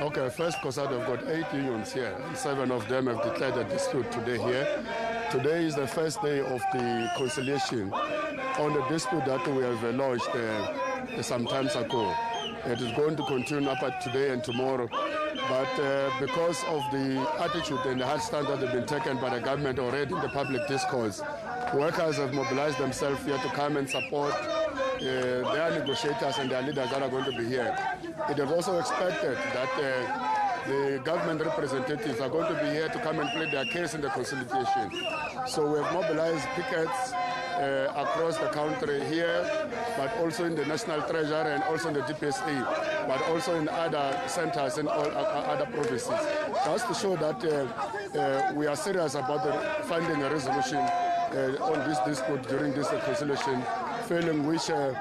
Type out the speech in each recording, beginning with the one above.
Okay, first, COSATU have got eight unions here. Seven of them have declared a dispute today here. Today is the first day of the conciliation on the dispute that we have launched uh, some times ago. It is going to continue up at today and tomorrow. But uh, because of the attitude and the hard stand that have been taken by the government already in the public discourse, workers have mobilized themselves here to come and support their negotiators and their leaders that are going to be here. It is also expected that uh, the government representatives are going to be here to come and plead their case in the conciliation. So we have mobilized pickets uh, across the country here, but also in the National Treasury and also in the DPSA, but also in other centers in all uh, other provinces. Just to show that uh, uh, we are serious about finding a resolution uh, on this dispute during this conciliation, failing which uh,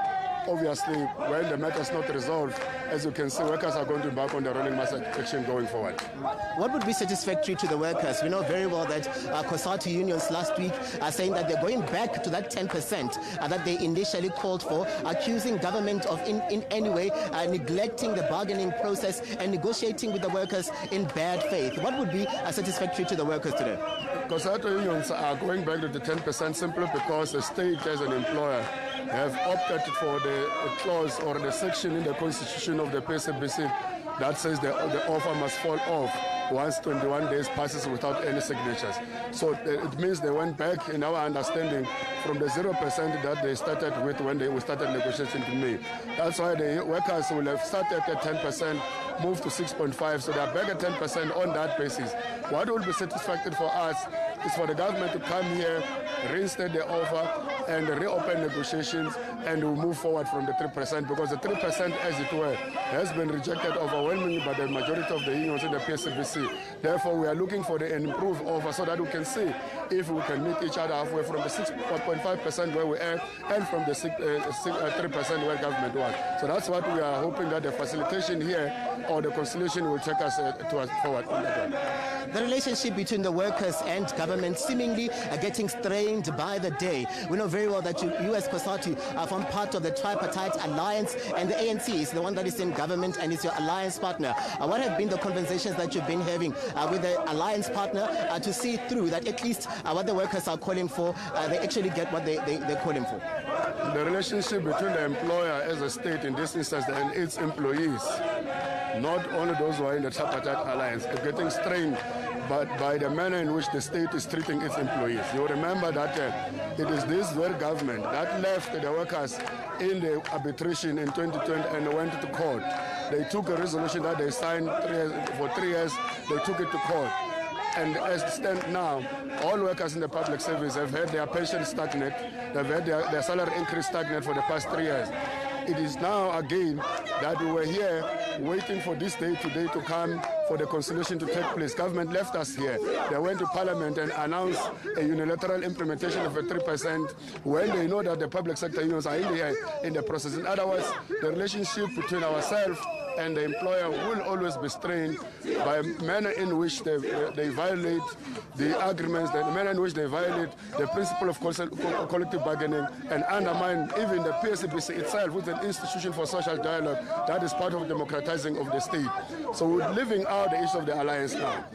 obviously when the matter is not resolved, as you can see, workers are going to embark on the rolling mass action going forward. What would be satisfactory to the workers? We know very well that uh, COSATU unions last week are saying that they're going back to that 10% uh, that they initially called for, accusing government of in, in any way uh, neglecting the bargaining process and negotiating with the workers in bad faith. What would be uh, satisfactory to the workers today? COSATU unions are going back to the 10% simply because the state as an employer have opted for the clause or the section in the constitution of the PCBC that says the, the offer must fall off once 21 days passes without any signatures. So it means they went back in our understanding from the 0% that they started with when they started negotiation in May. That's why the workers will have started at 10%, moved to 6.5, so they're back at 10% on that basis. What will be satisfactory for us is for the government to come here, reinstate the offer, and reopen negotiations and we'll move forward from the 3% because the 3% as it were has been rejected overwhelmingly by the majority of the unions in the PSBC. Therefore we are looking for the improved offer so that we can see if we can meet each other halfway from the 6.5% where we are and from the 6, uh, 6, uh, 3% where government was. So that's what we are hoping that the facilitation here or the conciliation will take us uh, to us forward on that one. The relationship between the workers and government seemingly are getting strained by the day. We know very well that you, you as COSATU are from part of the tripartite alliance and the ANC is the one that is in government and is your alliance partner. Uh, what have been the conversations that you've been having uh, with the alliance partner uh, to see through that at least uh, what the workers are calling for, uh, they actually get what they, they, they're calling for? The relationship between the employer as a state in this instance and its employees, not only those who are in the tripartite alliance, are getting strained but by the manner in which the state is treating its employees. You remember that uh, it is this very government that left the workers in the arbitration in 2020 and went to court. They took a resolution that they signed three years, for three years, they took it to court. And as it stands now, all workers in the public service have had their pension stagnant, they've had their, their salary increase stagnant for the past three years. It is now again that we were here waiting for this day today to come for the conciliation to take place. Government left us here. They went to parliament and announced a unilateral implementation of a 3% when they know that the public sector unions are in the, in the process. In other words, the relationship between ourselves and the employer will always be strained by manner in which they, they violate the agreements, the manner in which they violate the principle of collective bargaining and undermine even the PSBC itself, is an institution for social dialogue that is part of democratizing of the state. So we're living out the issue of the alliance now.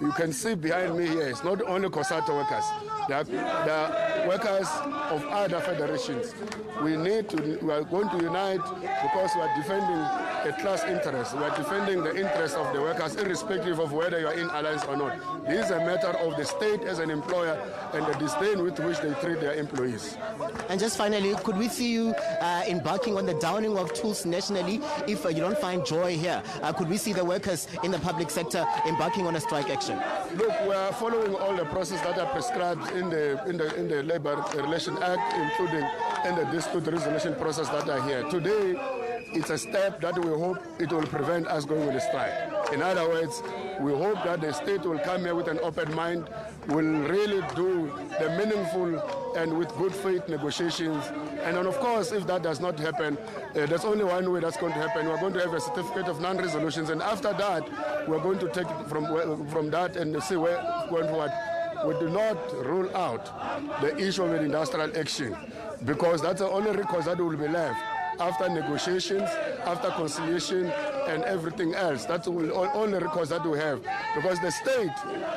You can see behind me here, it's not only COSATU workers, there are, there are workers of other federations. We need to, we are going to unite because we are defending a class interest. We are defending the interests of the workers irrespective of whether you are in alliance or not. This is a matter of the state as an employer and the disdain with which they treat their employees. And just finally, could we see you uh, embarking on the downing of tools nationally if uh, you don't find joy here? Uh, could we see the workers in the public sector embarking on a strike action? Look, we are following all the processes that are prescribed in the in the in the Labour Relation Act, including in the dispute resolution process that are here today. It's a step that we hope it will prevent us going with a strike. In other words, we hope that the state will come here with an open mind, will really do the meaningful and with good faith negotiations. And then, of course, if that does not happen, uh, there's only one way that's going to happen. We're going to have a certificate of non-resolutions, and after that, we're going to take from from that and see where going forward. We do not rule out the issue of an industrial action because that's the only recourse that will be left. After negotiations, after conciliation, and everything else. That's the only recourse that we have. Because the state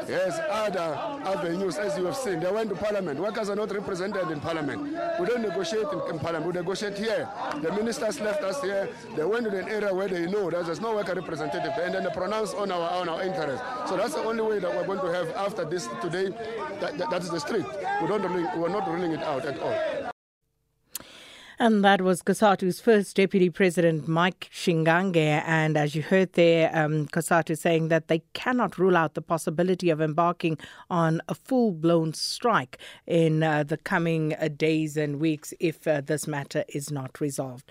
has other avenues, as you have seen. They went to parliament. Workers are not represented in parliament. We don't negotiate in, in parliament. We negotiate here. The ministers left us here. They went to an area where they know that there's no worker representative, and then they pronounce on our on our interest. So that's the only way that we're going to have after this today. That, that, that is the street. We don't we're not ruling it out at all. And that was COSATU's first Deputy President, Mike Shingange. And as you heard there, um, COSATU saying that they cannot rule out the possibility of embarking on a full blown strike in uh, the coming uh, days and weeks if uh, this matter is not resolved.